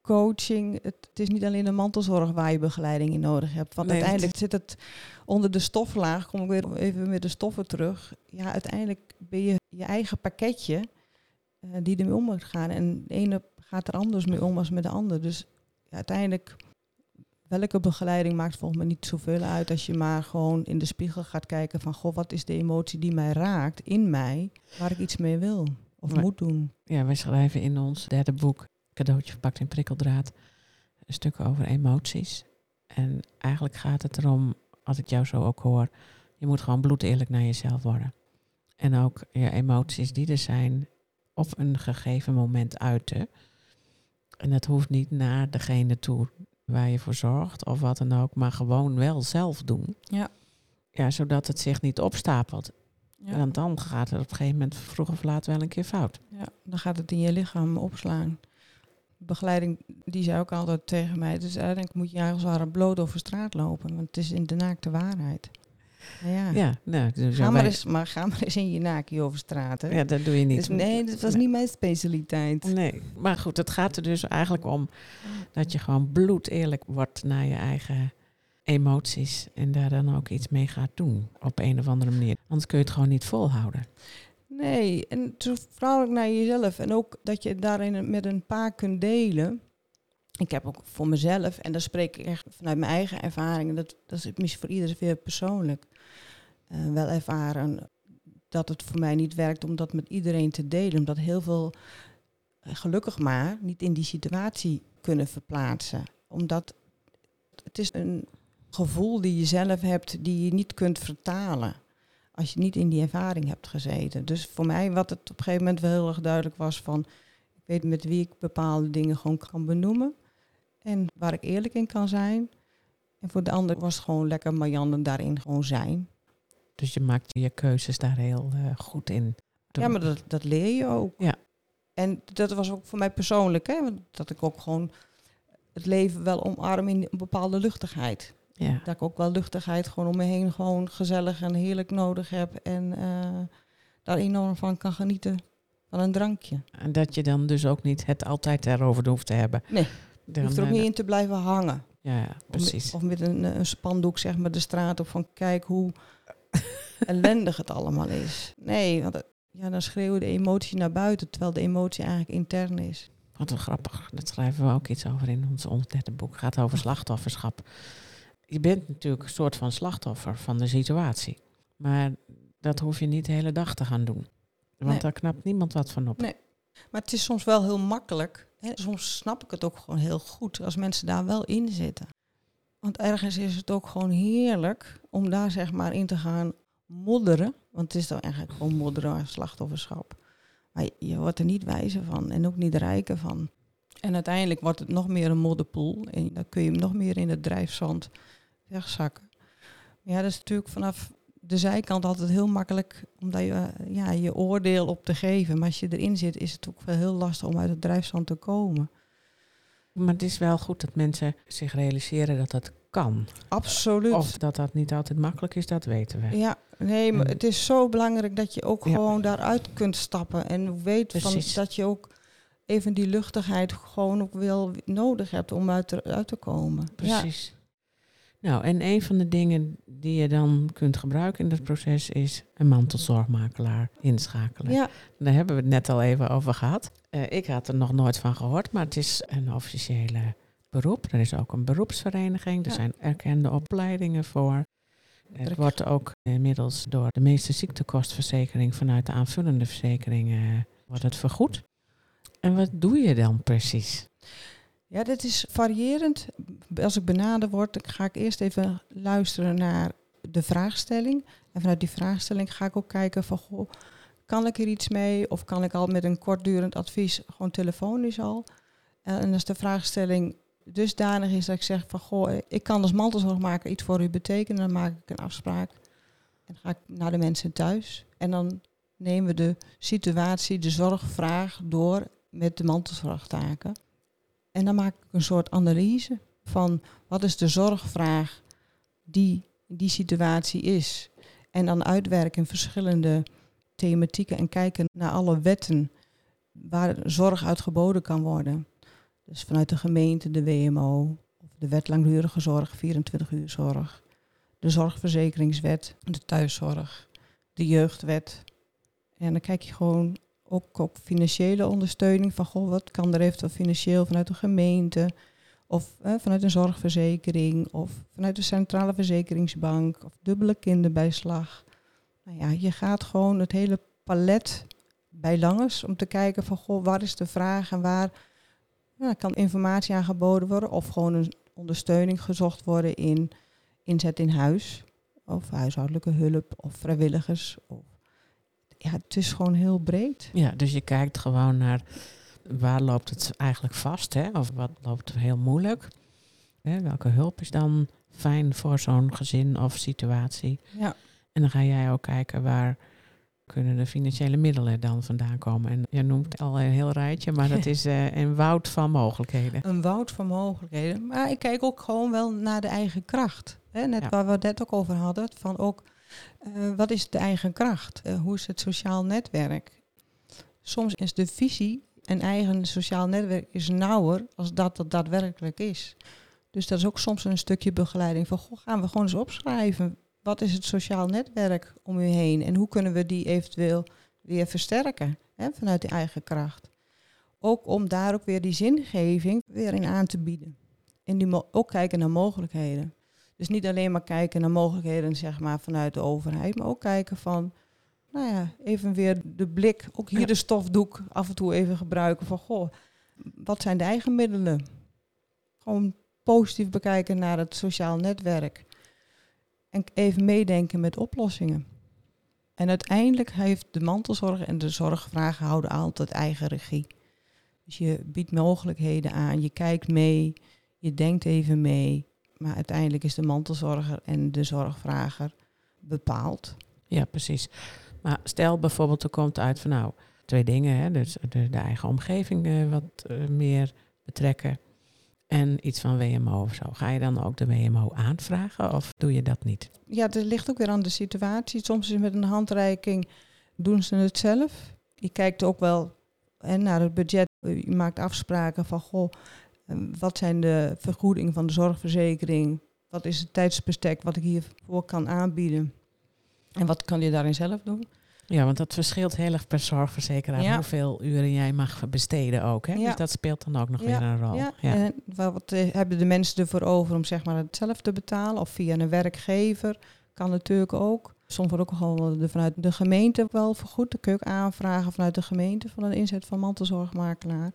coaching, het, het, is niet alleen de mantelzorg waar je begeleiding in nodig hebt. Want Nee, uiteindelijk zit het onder de stoflaag, kom ik weer even met de stoffen terug. Ja, uiteindelijk ben je je eigen pakketje uh, die ermee om moet gaan. En de ene gaat er anders mee om als met de ander. Dus ja, uiteindelijk, welke begeleiding maakt volgens mij niet zoveel uit als je maar gewoon in de spiegel gaat kijken van, goh, wat is de emotie die mij raakt in mij, waar ik iets mee wil of Maar- moet doen. Ja, wij schrijven in ons derde boek, Cadeautje verpakt in prikkeldraad, een stuk over emoties. En eigenlijk gaat het erom, als ik jou zo ook hoor, je moet gewoon bloedeerlijk naar jezelf worden. En ook je emoties die er zijn, op een gegeven moment uiten. En dat hoeft niet naar degene toe waar je voor zorgt of wat dan ook, maar gewoon wel zelf doen. Ja. Ja, zodat het zich niet opstapelt. Ja. Want dan gaat het op een gegeven moment vroeg of laat wel een keer fout. Ja, dan gaat het in je lichaam opslaan. Begeleiding, die zei ook altijd tegen mij, dus eigenlijk moet je eigenlijk als ware bloot over straat lopen, want het is in de naakte waarheid. Ja, Ja, nou, dus ga, maar eens, maar ga maar eens in je naakje over straat. Hè? Ja, dat doe je niet. Dus nee, dat was Nee. niet mijn specialiteit. Nee, maar goed, het gaat er dus eigenlijk om dat je gewoon bloed eerlijk wordt naar je eigen emoties en daar dan ook iets mee gaat doen op een of andere manier. Anders kun je het gewoon niet volhouden. Nee, en zo vrouwelijk naar jezelf. En ook dat je daarin met een paar kunt delen. Ik heb ook voor mezelf, en daar spreek ik echt vanuit mijn eigen ervaringen, dat, dat is misschien voor iedereen weer persoonlijk, eh, wel ervaren dat het voor mij niet werkt om dat met iedereen te delen. Omdat heel veel, eh, gelukkig maar, niet in die situatie kunnen verplaatsen. Omdat het is een gevoel die je zelf hebt, die je niet kunt vertalen als je niet in die ervaring hebt gezeten. Dus voor mij, wat het op een gegeven moment wel heel erg duidelijk was van, ik weet met wie ik bepaalde dingen gewoon kan benoemen en waar ik eerlijk in kan zijn. En voor de ander was het gewoon lekker Marianne daarin gewoon zijn. Dus je maakt je keuzes daar heel eh, goed in. Ja, maar dat, dat leer je ook. Ja. En dat was ook voor mij persoonlijk, hè, dat ik ook gewoon het leven wel omarm in een bepaalde luchtigheid. Ja, Dat ik ook wel luchtigheid gewoon om me heen gewoon gezellig en heerlijk nodig heb. En eh, daar enorm van kan genieten van een drankje. en dat je dan dus ook niet het altijd erover hoeft te hebben. Nee, Je hoeft er ook eh, niet in te blijven hangen. Ja, ja, Of met- precies. Of met een, een spandoek zeg maar de straat op van kijk hoe ellendig het allemaal is. Nee, want het- ja, dan schreeuwen de emotie naar buiten, terwijl de emotie eigenlijk intern is. Wat een grappig. Dat schrijven we ook iets over in ons, ons derde boek. Het gaat over slachtofferschap. Je bent natuurlijk een soort van slachtoffer van de situatie. Maar dat hoef je niet de hele dag te gaan doen. Want Nee. daar knapt niemand wat van op. Nee. Maar het is soms wel heel makkelijk. Hè? Soms snap ik het ook gewoon heel goed als mensen daar wel in zitten. Want ergens is het ook gewoon heerlijk om daar zeg maar in te gaan modderen. Want het is dan eigenlijk gewoon modderen aan slachtofferschap. Maar je, wordt er niet wijzer van en ook niet rijker van. En uiteindelijk wordt het nog meer een modderpoel. En dan kun je hem nog meer in het drijfzand wegzakken. Ja, dat is natuurlijk vanaf de zijkant altijd heel makkelijk om je, ja, je oordeel op te geven. Maar als je erin zit, is het ook wel heel lastig om uit het drijfzand te komen. Maar het is wel goed dat mensen zich realiseren dat dat kan. Absoluut. Of dat dat niet altijd makkelijk is, dat weten we. Ja, nee, maar het is zo belangrijk dat je ook Ja. gewoon daaruit kunt stappen. En weet van Precies. dat je ook even die luchtigheid gewoon ook wel nodig hebt om uit, er- uit te komen. Ja. Nou, en een van de dingen die je dan kunt gebruiken in dat proces is een mantelzorgmakelaar inschakelen. Ja, Daar hebben we het net al even over gehad. Eh, ik had er nog nooit van gehoord, maar het is een officiële beroep. Er is ook een beroepsvereniging. Er Ja. zijn erkende opleidingen voor. Het wordt ook inmiddels door de meeste ziektekostverzekering vanuit de aanvullende verzekeringen eh, wordt het vergoed. En wat doe je dan precies? Ja, dit is variërend. Als ik benaderd word, dan ga ik eerst even luisteren naar de vraagstelling. En vanuit die vraagstelling ga ik ook kijken van, goh, kan ik er iets mee? Of kan ik al met een kortdurend advies, gewoon telefonisch al? En als de vraagstelling dusdanig is dat ik zeg van, goh, ik kan als mantelzorgmaker iets voor u betekenen, dan maak ik een afspraak. En ga ik naar de mensen thuis. En dan nemen we de situatie, de zorgvraag door met de mantelzorgtaken. En dan maak ik een soort analyse van wat is de zorgvraag die die situatie is. En dan uitwerken verschillende thematieken en kijken naar alle wetten waar zorg uit geboden kan worden. Dus vanuit de gemeente, de WMO, of de wet langdurige zorg, 24 uur zorg, de zorgverzekeringswet, de thuiszorg, de jeugdwet. En dan kijk je gewoon ook op financiële ondersteuning. Van goh, wat kan er eventueel financieel vanuit de gemeente of vanuit een zorgverzekering of vanuit de centrale verzekeringsbank of dubbele kinderbijslag. Nou ja, je gaat gewoon het hele palet bij langs om te kijken van goh, waar is de vraag en waar nou, kan informatie aangeboden worden of gewoon een ondersteuning gezocht worden in inzet in huis of huishoudelijke hulp of vrijwilligers. Of, ja, het is gewoon heel breed. Ja, dus je kijkt gewoon naar waar loopt het eigenlijk vast, hè? of wat loopt heel moeilijk. Hè? Welke hulp is dan fijn voor zo'n gezin of situatie. Ja. En dan ga jij ook kijken waar kunnen de financiële middelen dan vandaan komen. En je noemt al een heel rijtje, maar dat is eh, een woud van mogelijkheden. Een woud van mogelijkheden. Maar ik kijk ook gewoon wel naar de eigen kracht. Hè? Net Ja. waar we het net ook over hadden. Van ook, eh, wat is de eigen kracht? Eh, hoe is het sociaal netwerk? Soms is de visie een eigen sociaal netwerk is nauwer als dat het daadwerkelijk is. Dus dat is ook soms een stukje begeleiding van, gaan we gewoon eens opschrijven. Wat is het sociaal netwerk om u heen? En hoe kunnen we die eventueel weer versterken hè, vanuit de eigen kracht? Ook om daar ook weer die zingeving weer in aan te bieden. En ook kijken naar mogelijkheden. Dus niet alleen maar kijken naar mogelijkheden zeg maar, vanuit de overheid, maar ook kijken van, nou ja, even weer de blik, ook hier de stofdoek af en toe even gebruiken van, goh, wat zijn de eigen middelen? Gewoon positief bekijken naar het sociaal netwerk. En even meedenken met oplossingen. En uiteindelijk heeft de mantelzorg en de zorgvragen houden altijd eigen regie. Dus je biedt mogelijkheden aan, je kijkt mee, je denkt even mee. Maar uiteindelijk is de mantelzorger en de zorgvrager bepaald. Ja, precies. Maar stel bijvoorbeeld er komt uit van nou, twee dingen. Hè? Dus de, de eigen omgeving eh, wat eh, meer betrekken. En iets van WMO of zo. Ga je dan ook de WMO aanvragen of doe je dat niet? Ja, het ligt ook weer aan de situatie. Soms is met een handreiking doen ze het zelf. Je kijkt ook wel hè, naar het budget. Je maakt afspraken van, goh, wat zijn de vergoedingen van de zorgverzekering? Wat is het tijdsbestek wat ik hiervoor kan aanbieden? En wat kan je daarin zelf doen? Ja, want dat verschilt heel erg per zorgverzekeraar Ja. hoeveel uren jij mag besteden ook. Hè? Ja. Dus dat speelt dan ook nog Ja, weer een rol. Ja, en wat eh, hebben de mensen ervoor over om zeg maar, het zelf te betalen? Of via een werkgever? Kan natuurlijk ook. Soms wordt ook de, vanuit de gemeente wel vergoed. Dan kun je ook aanvragen vanuit de gemeente van een inzet van mantelzorgmakelaar.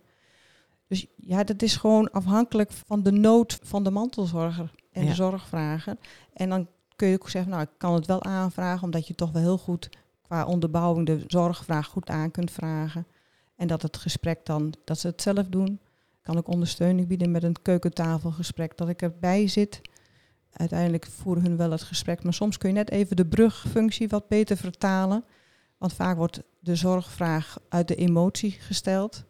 Dus ja, dat is gewoon afhankelijk van de nood van de mantelzorger en Ja. de zorgvrager. En dan kun je ook zeggen, nou, ik kan het wel aanvragen, omdat je toch wel heel goed qua onderbouwing de zorgvraag goed aan kunt vragen. En dat het gesprek dan, dat ze het zelf doen. Kan ik ondersteuning bieden met een keukentafelgesprek, dat ik erbij zit. Uiteindelijk voeren hun wel het gesprek, maar soms kun je net even de brugfunctie wat beter vertalen. Want vaak wordt de zorgvraag uit de emotie gesteld.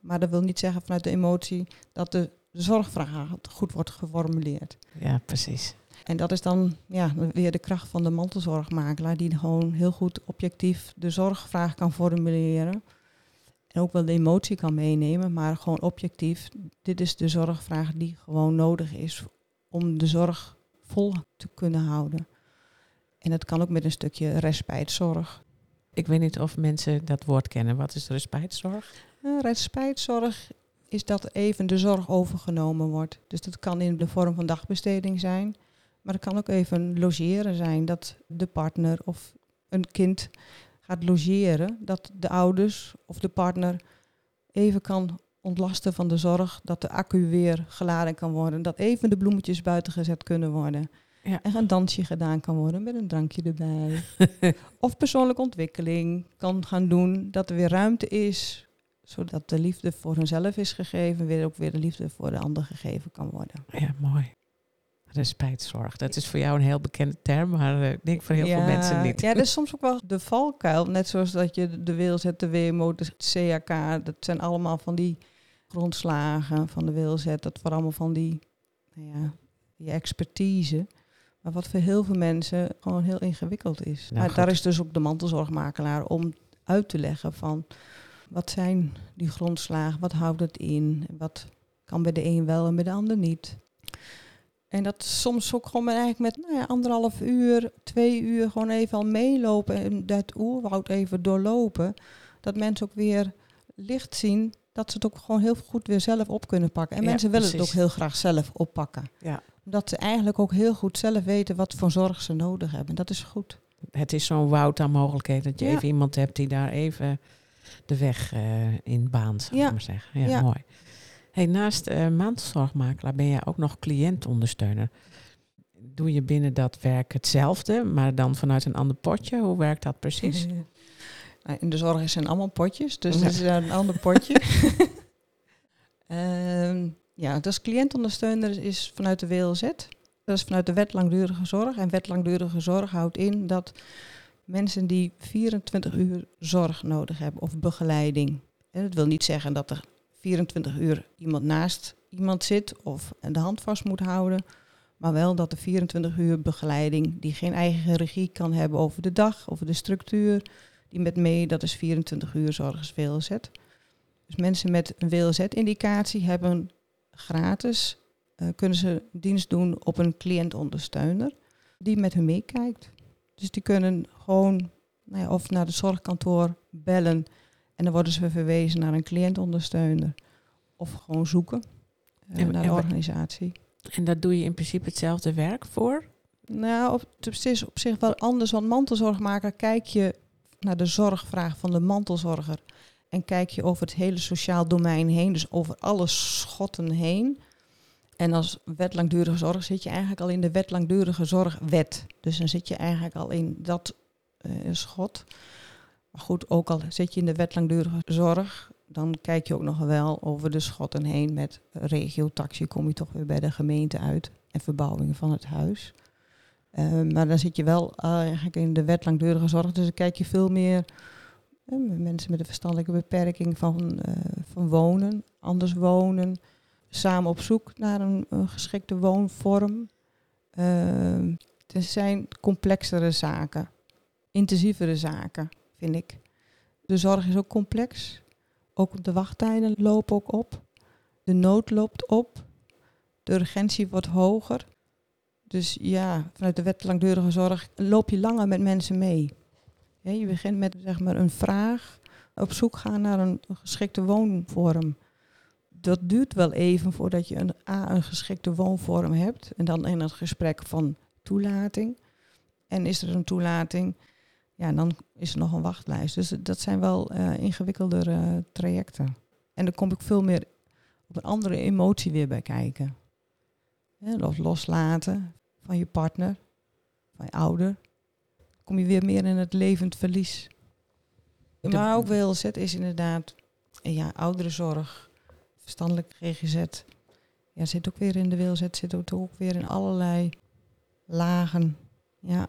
Maar dat wil niet zeggen vanuit de emotie dat de zorgvraag goed wordt geformuleerd. ja, precies. En dat is dan ja, weer de kracht van de mantelzorgmakelaar, die gewoon heel goed objectief de zorgvraag kan formuleren. En ook wel de emotie kan meenemen, maar gewoon objectief. Dit is de zorgvraag die gewoon nodig is om de zorg vol te kunnen houden. En dat kan ook met een stukje respijtzorg. Ik weet niet of mensen dat woord kennen. Wat is respijtzorg? Uh, respijtzorg is dat even de zorg overgenomen wordt. Dus dat kan in de vorm van dagbesteding zijn. Maar het kan ook even logeren zijn. Dat de partner of een kind gaat logeren. Dat de ouders of de partner even kan ontlasten van de zorg. Dat de accu weer geladen kan worden. Dat even de bloemetjes buiten gezet kunnen worden. Ja. En een dansje gedaan kan worden met een drankje erbij. of persoonlijke ontwikkeling kan gaan doen. Dat er weer ruimte is zodat de liefde voor hunzelf is gegeven, weer ook weer de liefde voor de ander gegeven kan worden. Ja, mooi. Respijtzorg. Dat is voor jou een heel bekende term, maar eh, ik denk voor heel veel mensen niet. Ja, dat is soms ook wel de valkuil. Net zoals dat je de WLZ, de WMO, de CAK, dat zijn allemaal van die grondslagen van de WLZ. Dat voor allemaal van die, nou ja, die expertise. Maar wat voor heel veel mensen gewoon heel ingewikkeld is. Nou, maar goed. daar is dus ook de mantelzorgmakelaar om uit te leggen van wat zijn die grondslagen, wat houdt het in, wat kan bij de een wel en bij de ander niet. En dat soms ook gewoon met, eigenlijk met nou ja, anderhalf uur, twee uur gewoon even al meelopen en dat oerwoud even doorlopen. Dat mensen ook weer licht zien dat ze het ook gewoon heel goed weer zelf op kunnen pakken. En Ja, mensen willen het ook heel graag zelf oppakken. Ja. Omdat ze eigenlijk ook heel goed zelf weten wat voor zorg ze nodig hebben. Dat is goed. Het is zo'n woud aan mogelijkheden dat je Ja. even iemand hebt die daar even de weg eh, in baant, zal ik Ja. maar zeggen. Ja, Ja. mooi. Hey, naast eh mantelzorgmakelaar ben jij ook nog cliëntondersteuner. Doe je binnen dat werk hetzelfde, maar dan vanuit een ander potje? Hoe werkt dat precies? Nou, in de zorg zijn allemaal potjes, dus dit is een ander potje. Ehm, ja, dus cliëntondersteuner is vanuit de WLZ. Dat is vanuit de wet langdurige zorg. En wet langdurige zorg houdt in dat mensen die 24 uur zorg nodig hebben of begeleiding. En dat wil niet zeggen dat er 24 uur iemand naast iemand zit of de hand vast moet houden. Maar wel dat er 24 uur begeleiding die geen eigen regie kan hebben over de dag, over de structuur, die met mee, dat is 24 uur zorgers WLZ. Dus mensen met een WLZ-indicatie hebben gratis, eh, kunnen ze dienst doen op een cliëntondersteuner die met hun meekijkt. Dus die kunnen gewoon nou ja, of naar het zorgkantoor bellen en dan worden ze verwezen naar een cliëntondersteuner. Of gewoon zoeken eh, En- naar de organisatie. En dat doe je in principe hetzelfde werk voor? Nou, op, het is op zich wel anders. Want mantelzorgmaker kijk je naar de zorgvraag van de mantelzorger. En kijk je over het hele sociaal domein heen. Dus over alle schotten heen. En als wet langdurige zorg zit je eigenlijk al in de wet langdurige zorgwet. Dus dan zit je eigenlijk al in dat eh, schot. Maar goed, ook al zit je in de wet langdurige zorg, dan kijk je ook nog wel over de schotten heen met regiotaxi. Kom je toch weer bij de gemeente uit en verbouwing van het huis. Eh, maar dan zit je wel eigenlijk in de wet langdurige zorg. Dus dan kijk je veel meer eh, mensen met een verstandelijke beperking van, van wonen, anders wonen. Samen op zoek naar een, geschikte woonvorm. Eh, het zijn complexere zaken, intensievere zaken, vind ik. De zorg is ook complex. Ook de wachttijden lopen ook op. De nood loopt op. De urgentie wordt hoger. Dus ja, vanuit de wet langdurige zorg loop je langer met mensen mee. Je begint met zeg maar, een vraag, op zoek gaan naar een geschikte woonvorm. Dat duurt wel even voordat je een, A, een geschikte woonvorm hebt. En dan in het gesprek van toelating. En is er een toelating, ja, dan is er nog een wachtlijst. Dus dat zijn wel uh, ingewikkelder uh, trajecten. En dan kom ik veel meer op een andere emotie weer bij kijken. Ja, loslaten van je partner, van je ouder. Kom je weer meer in het levend verlies. Maar ook WLZ is inderdaad ja, ouderenzorg, verstandelijk GGZ. Ja, zit ook weer in de WLZ, zit ook, ook weer in allerlei lagen. Ja.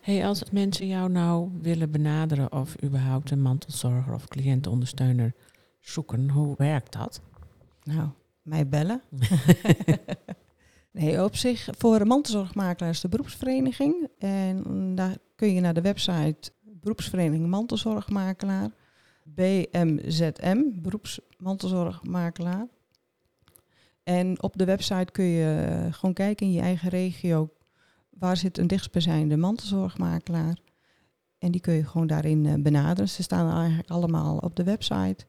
Hey, als mensen jou nou willen benaderen of überhaupt een mantelzorger of cliëntondersteuner zoeken, hoe werkt dat? Nou, mij bellen. nee, op zich voor mantelzorgmakelaars de beroepsvereniging. En daar kun je naar de website beroepsvereniging mantelzorgmakelaar. BMZM, beroepsmantelzorgmakelaar. En op de website kun je gewoon kijken in je eigen regio waar zit een dichtstbijzijnde mantelzorgmakelaar. En die kun je gewoon daarin eh, benaderen. Ze staan eigenlijk allemaal op de website.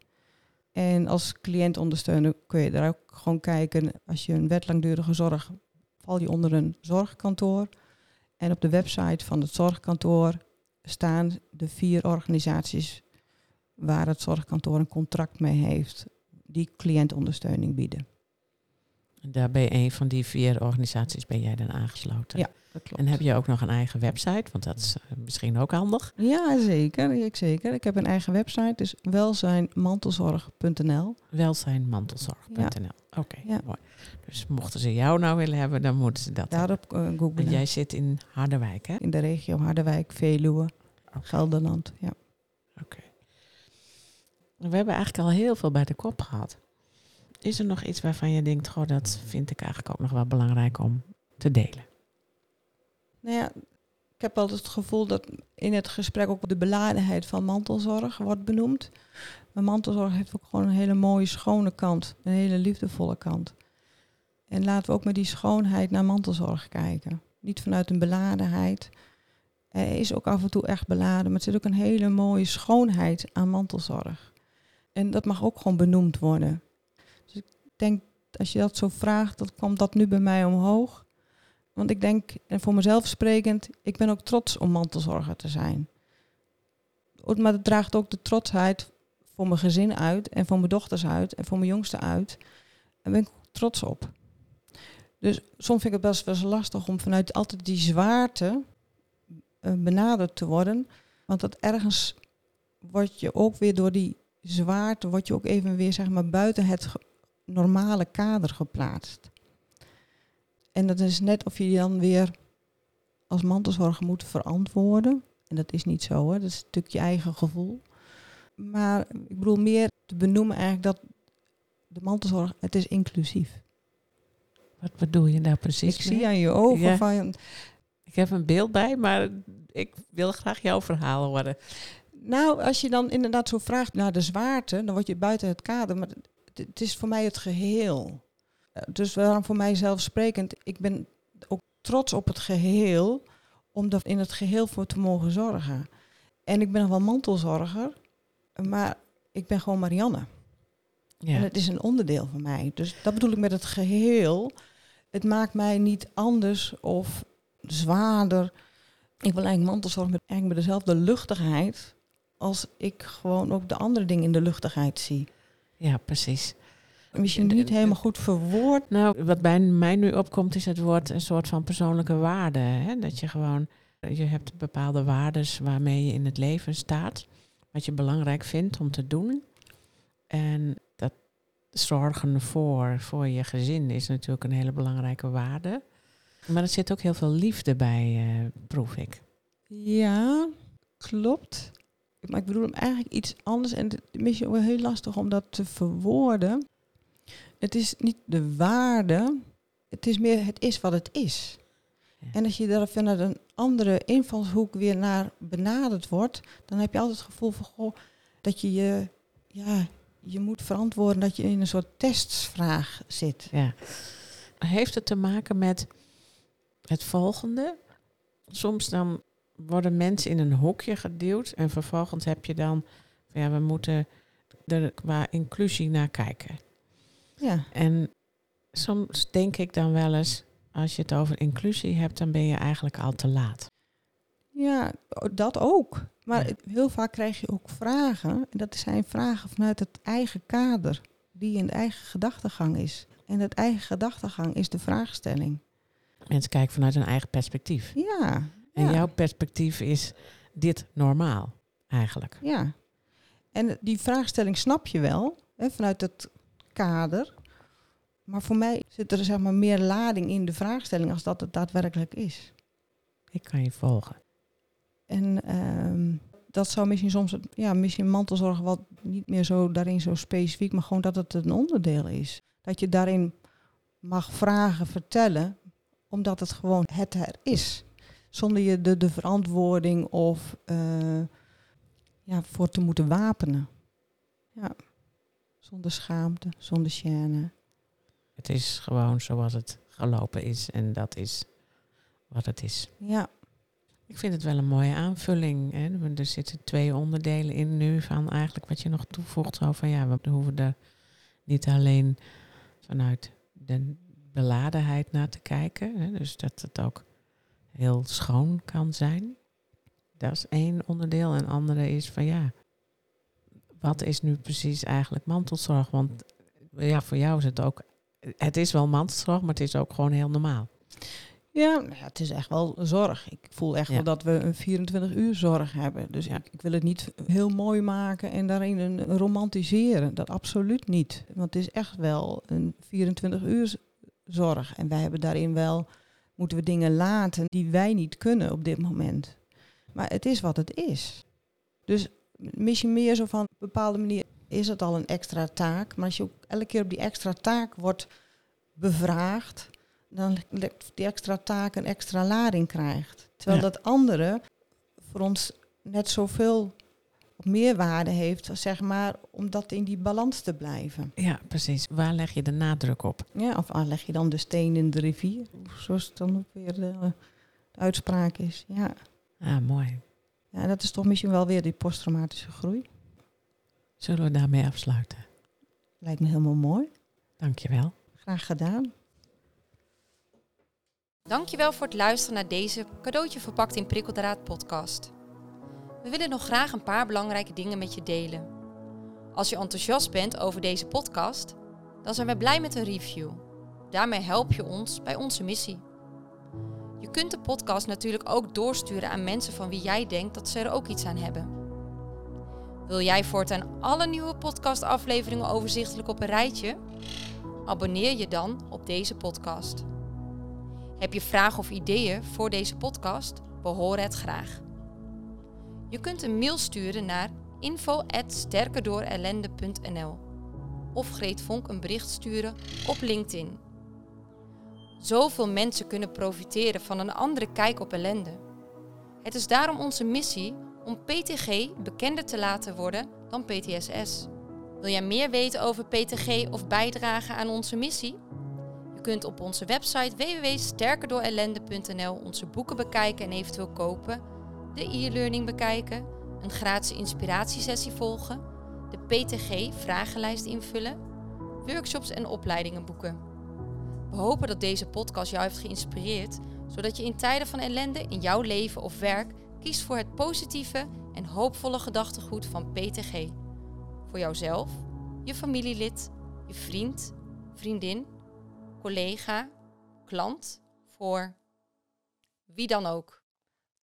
En als cliëntondersteuner kun je daar ook gewoon kijken. Als je een wet langdurige zorg, val je onder een zorgkantoor. En op de website van het zorgkantoor staan de vier organisaties waar het zorgkantoor een contract mee heeft, die cliëntondersteuning bieden. Daar ben je een van die vier organisaties ben jij dan aangesloten. Ja, dat klopt. En heb je ook nog een eigen website? Want dat is eh, misschien ook handig. Ja, zeker. Ik, zeker. ik heb een eigen website, dus welzijnmantelzorg.nl. Welzijnmantelzorg.nl. Oké, ja. mooi. Dus mochten ze jou nou willen hebben, dan moeten ze dat. Daarop uh, googlen. jij zit in Harderwijk, hè? In de regio Harderwijk, Veluwe, Gelderland. Ja. Oké. We hebben eigenlijk al heel veel bij de kop gehad. Is er nog iets waarvan je denkt, goh, dat vind ik eigenlijk ook nog wel belangrijk om te delen? Nou ja, ik heb altijd het gevoel dat in het gesprek ook de beladenheid van mantelzorg wordt benoemd. Maar mantelzorg heeft ook gewoon een hele mooie, schone kant. Een hele liefdevolle kant. En laten we ook met die schoonheid naar mantelzorg kijken. Niet vanuit een beladenheid. Er is ook af en toe echt beladen, maar er zit ook een hele mooie schoonheid aan mantelzorg. En dat mag ook gewoon benoemd worden. Dus ik denk, als je dat zo vraagt, dan komt dat nu bij mij omhoog. Want ik denk, en voor mezelf sprekend, ik ben ook trots om mantelzorger te zijn. Maar het draagt ook de trotsheid voor mijn gezin uit en voor mijn dochters uit en voor mijn jongste uit. En ben ik trots op. Dus soms vind ik het best wel lastig om vanuit altijd die zwaarte uh, benaderd te worden. Want dat ergens word je ook weer door die zwaarte, word je ook even weer zeg maar buiten het normale kader geplaatst. En dat is net of je dan weer als mantelzorger moet verantwoorden. En dat is niet zo, hè? dat is natuurlijk je eigen gevoel. Maar ik bedoel meer te benoemen eigenlijk dat de mantelzorg, het is inclusief. Wat bedoel je nou precies? Ik zie aan je ogen van... Ik heb een beeld bij, maar ik wil graag jouw verhaal horen. Nou, als je dan inderdaad zo vraagt naar de zwaarte, dan word je buiten het kader. Maar het is voor mij het geheel. Eh, dus waarom voor mij zelfsprekend, ik ben ook trots op het geheel, om er in het geheel voor te mogen zorgen. En ik ben nog wel mantelzorger, maar ik ben gewoon Marianne. Ja. En het is een onderdeel van mij. Dus dat bedoel ik met het geheel. Het maakt mij niet anders of zwaarder. Ik wil eigenlijk mantelzorg met, eigenlijk met dezelfde luchtigheid als ik gewoon ook de andere dingen in de luchtigheid zie. Ja, precies. Misschien niet helemaal goed verwoord. Nou, wat bij mij nu opkomt is het woord een soort van persoonlijke waarde. Hè? Dat je gewoon, je hebt bepaalde waarden waarmee je in het leven staat. Wat je belangrijk vindt om te doen. En dat zorgen voor, voor je gezin is natuurlijk een hele belangrijke waarde. Maar er zit ook heel veel liefde bij, uh, proef ik. Ja, klopt. Maar ik bedoel hem eigenlijk iets anders. En het is misschien wel heel lastig om dat te verwoorden. Het is niet de waarde, het is meer het is wat het is. En als je daar vanuit een andere invalshoek weer naar benaderd wordt, dan heb je altijd het gevoel van goh, dat je je, ja, je moet verantwoorden dat je in een soort testvraag zit. Ja. Heeft het te maken met het volgende? Soms dan worden mensen in een hokje geduwd en vervolgens heb je dan, ja, we moeten er qua inclusie naar kijken. Ja, En soms denk ik dan wel eens, als je het over inclusie hebt, dan ben je eigenlijk al te laat. ja dat ook. Maar heel vaak krijg je ook vragen. En dat zijn vragen vanuit het eigen kader, die in de eigen gedachtegang is. En het eigen gedachtegang is de vraagstelling. Mensen kijken vanuit hun eigen perspectief. Ja. En ja. jouw perspectief is dit normaal, eigenlijk. Ja. En die vraagstelling snap je wel, hè, vanuit het kader. Maar voor mij zit er zeg maar meer lading in de vraagstelling als dat het daadwerkelijk is. Ik kan je volgen. En ehm, dat zou misschien soms, ja, misschien mantelzorg wat niet meer zo daarin zo specifiek, maar gewoon dat het een onderdeel is. Dat je daarin mag vragen, vertellen, omdat het gewoon het er is. Zonder je de, de verantwoording of eh, ja, voor te moeten wapenen. Ja. Zonder schaamte, zonder gêne. Het is gewoon zoals het gelopen is en dat is wat het is. Ja, Ik vind het wel een mooie aanvulling. Hè? Er zitten twee onderdelen in nu van eigenlijk wat je nog toevoegt. Zo van ja, we hoeven er niet alleen vanuit de beladenheid naar te kijken. Hè? Dus dat het ook heel schoon kan zijn. Dat is één onderdeel. En andere is van ja, wat is nu precies eigenlijk mantelzorg? Want ja, voor jou is het ook, het is wel mantelzorg, maar het is ook gewoon heel normaal. Ja, nou ja, het is echt wel zorg. Ik voel echt Ja. wel dat we een 24 uur zorg hebben. Dus Ja. ik, ik wil het niet heel mooi maken en daarin een, een romantiseren. Dat absoluut niet. Want het is echt wel een 24 uur zorg. En wij hebben daarin wel, moeten we dingen laten die wij niet kunnen op dit moment. Maar het is wat het is. Dus misschien meer zo van op een bepaalde manier is het al een extra taak. Maar als je ook elke keer op die extra taak wordt bevraagd, dan die extra taak een extra lading krijgt. Terwijl Ja. dat andere voor ons net zoveel meerwaarde heeft, zeg maar, om dat in die balans te blijven. Ja, precies. Waar leg je de nadruk op? Ja, of leg je dan de steen in de rivier, zoals het dan ook weer de, de uitspraak is. Ja. Ah, mooi. ja, dat is toch misschien wel weer die posttraumatische groei. Zullen we daarmee afsluiten? Lijkt me helemaal mooi. Dankjewel. Graag gedaan. Dankjewel voor het luisteren naar deze cadeautje verpakt in prikkeldraad podcast. We willen nog graag een paar belangrijke dingen met je delen. Als je enthousiast bent over deze podcast, dan zijn we blij met een review. Daarmee help je ons bij onze missie. Je kunt de podcast natuurlijk ook doorsturen aan mensen van wie jij denkt dat ze er ook iets aan hebben. Wil jij voortaan alle nieuwe podcastafleveringen overzichtelijk op een rijtje? Abonneer je dan op deze podcast. Heb je vragen of ideeën voor deze podcast? We horen het graag. Je kunt een mail sturen naar info@sterkerdoorellende.nl of Greet Vonk een bericht sturen op LinkedIn. Zoveel mensen kunnen profiteren van een andere kijk op ellende. Het is daarom onze missie om PTG bekender te laten worden dan PTSS. Wil jij meer weten over PTG of bijdragen aan onze missie? Je kunt op onze website www.sterkerdoorellende.nl onze boeken bekijken en eventueel kopen, de e-learning bekijken, een gratis inspiratiesessie volgen, de PTG-vragenlijst invullen, workshops en opleidingen boeken. We hopen dat deze podcast jou heeft geïnspireerd, zodat je in tijden van ellende in jouw leven of werk kiest voor het positieve en hoopvolle gedachtegoed van PTG. Voor jouzelf, je familielid, je vriend, vriendin, collega, klant, voor wie dan ook.